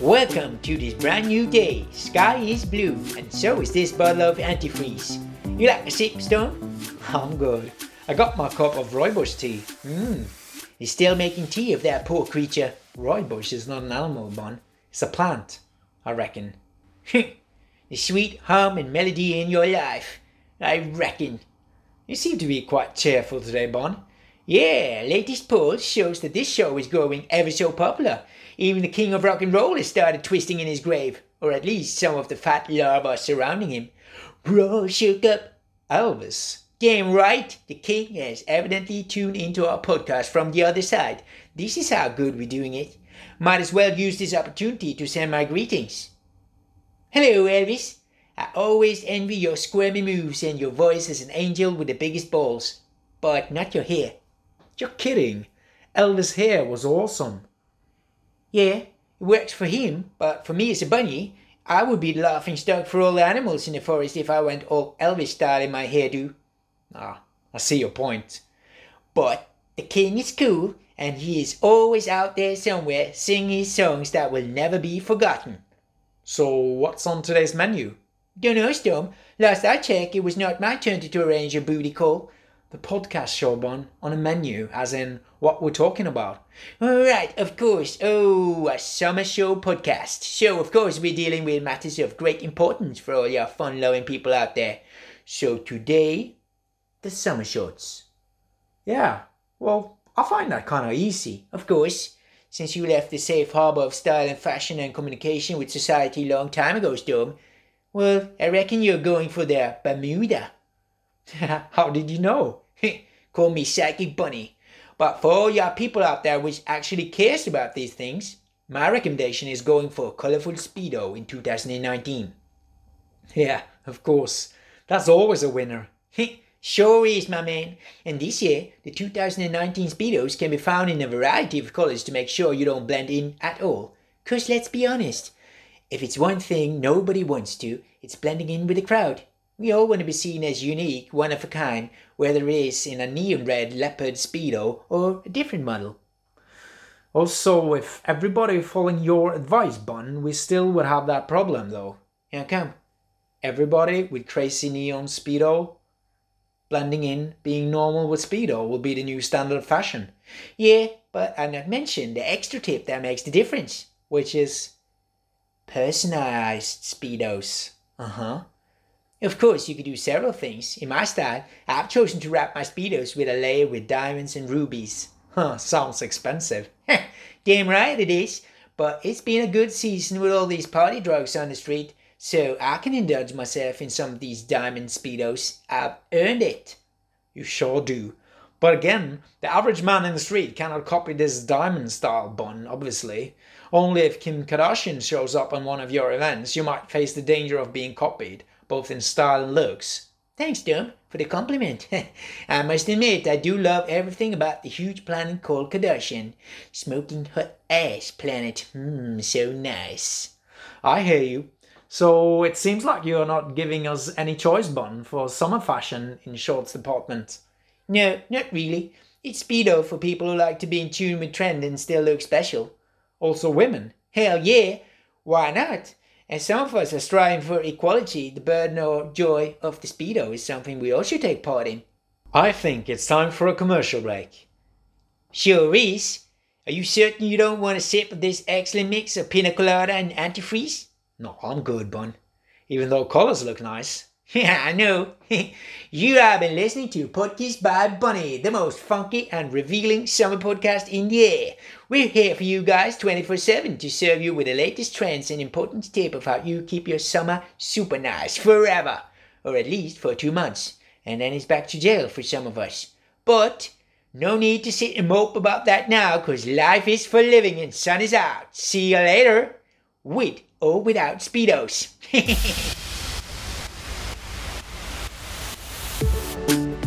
Welcome to this brand new day. Sky is blue, and so is this bottle of antifreeze. You like a sip, Stone? I'm good. I got my cup of rooibos tea. Mmm. He's still making tea of that poor creature. Rooibos is not an animal, Bon. It's a plant, I reckon. the sweet hum and melody in your life. I reckon. You seem to be quite cheerful today, Bon. Yeah, latest poll shows that this show is growing ever so popular. Even the king of rock and roll has started twisting in his grave, or at least some of the fat larvae surrounding him. Bro shook up. Elvis. Damn right, the king has evidently tuned into our podcast from the other side. This is how good we're doing it. Might as well use this opportunity to send my greetings. Hello, Elvis. I always envy your squirmy moves and your voice as an angel with the biggest balls. But not your hair. You're kidding. Elvis' hair was awesome. Yeah, it works for him, but for me as a bunny, I would be laughing stock for all the animals in the forest if I went all Elvis style in my hairdo. Ah, I see your point. But the king is cool, and he is always out there somewhere singing songs that will never be forgotten. So, what's on today's menu? Dunno, Storm. Last I checked, it was not my turn to arrange a booty call. The podcast show, Bon, on a menu, as in what we're talking about. All right, of course. Oh, a summer show podcast. So, of course, we're dealing with matters of great importance for all your fun loving people out there. So, today, the summer shorts. Yeah, well, I find that kind of easy. Of course, since you left the safe harbor of style and fashion and communication with society long time ago, Storm. Well, I reckon you're going for the Bermuda. How did you know? Call me Psychic Bunny. But for all your people out there which actually cares about these things, my recommendation is going for a Colorful Speedo in 2019. Yeah, of course. That's always a winner. sure is, my man. And this year, the 2019 Speedos can be found in a variety of colors to make sure you don't blend in at all. Cause let's be honest, if it's one thing nobody wants to, it's blending in with the crowd. We all want to be seen as unique, one of a kind, whether it is in a neon red leopard Speedo or a different model. Also, if everybody following your advice, Bun, we still would have that problem though. How come? Everybody with crazy neon Speedo blending in, being normal with Speedo will be the new standard of fashion. Yeah, but I not mentioned the extra tip that makes the difference, which is personalized Speedos. Uh huh. Of course, you could do several things. In my style, I've chosen to wrap my Speedos with a layer with diamonds and rubies. Huh, sounds expensive. Damn right it is. But it's been a good season with all these party drugs on the street, so I can indulge myself in some of these diamond Speedos. I've earned it. You sure do. But again, the average man in the street cannot copy this diamond style bun, obviously. Only if Kim Kardashian shows up on one of your events, you might face the danger of being copied both in style and looks. Thanks, Dom, for the compliment. I must admit, I do love everything about the huge planet called Kardashian. Smoking hot ass planet. Mmm, so nice. I hear you. So it seems like you're not giving us any choice, Bun, for summer fashion in shorts department. No, not really. It's Speedo for people who like to be in tune with trend and still look special. Also women. Hell yeah. Why not? And some of us are striving for equality. The burden or joy of the Speedo is something we all should take part in. I think it's time for a commercial break. Sure is. Are you certain you don't want a sip of this excellent mix of pina colada and antifreeze? No, I'm good, Bun. Even though colors look nice. Yeah, I know. you have been listening to Podcast by Bunny, the most funky and revealing summer podcast in the air. We're here for you guys 24 7 to serve you with the latest trends and important tip of how you keep your summer super nice forever, or at least for two months, and then it's back to jail for some of us. But no need to sit and mope about that now, because life is for living and sun is out. See you later, with or without Speedos. thank you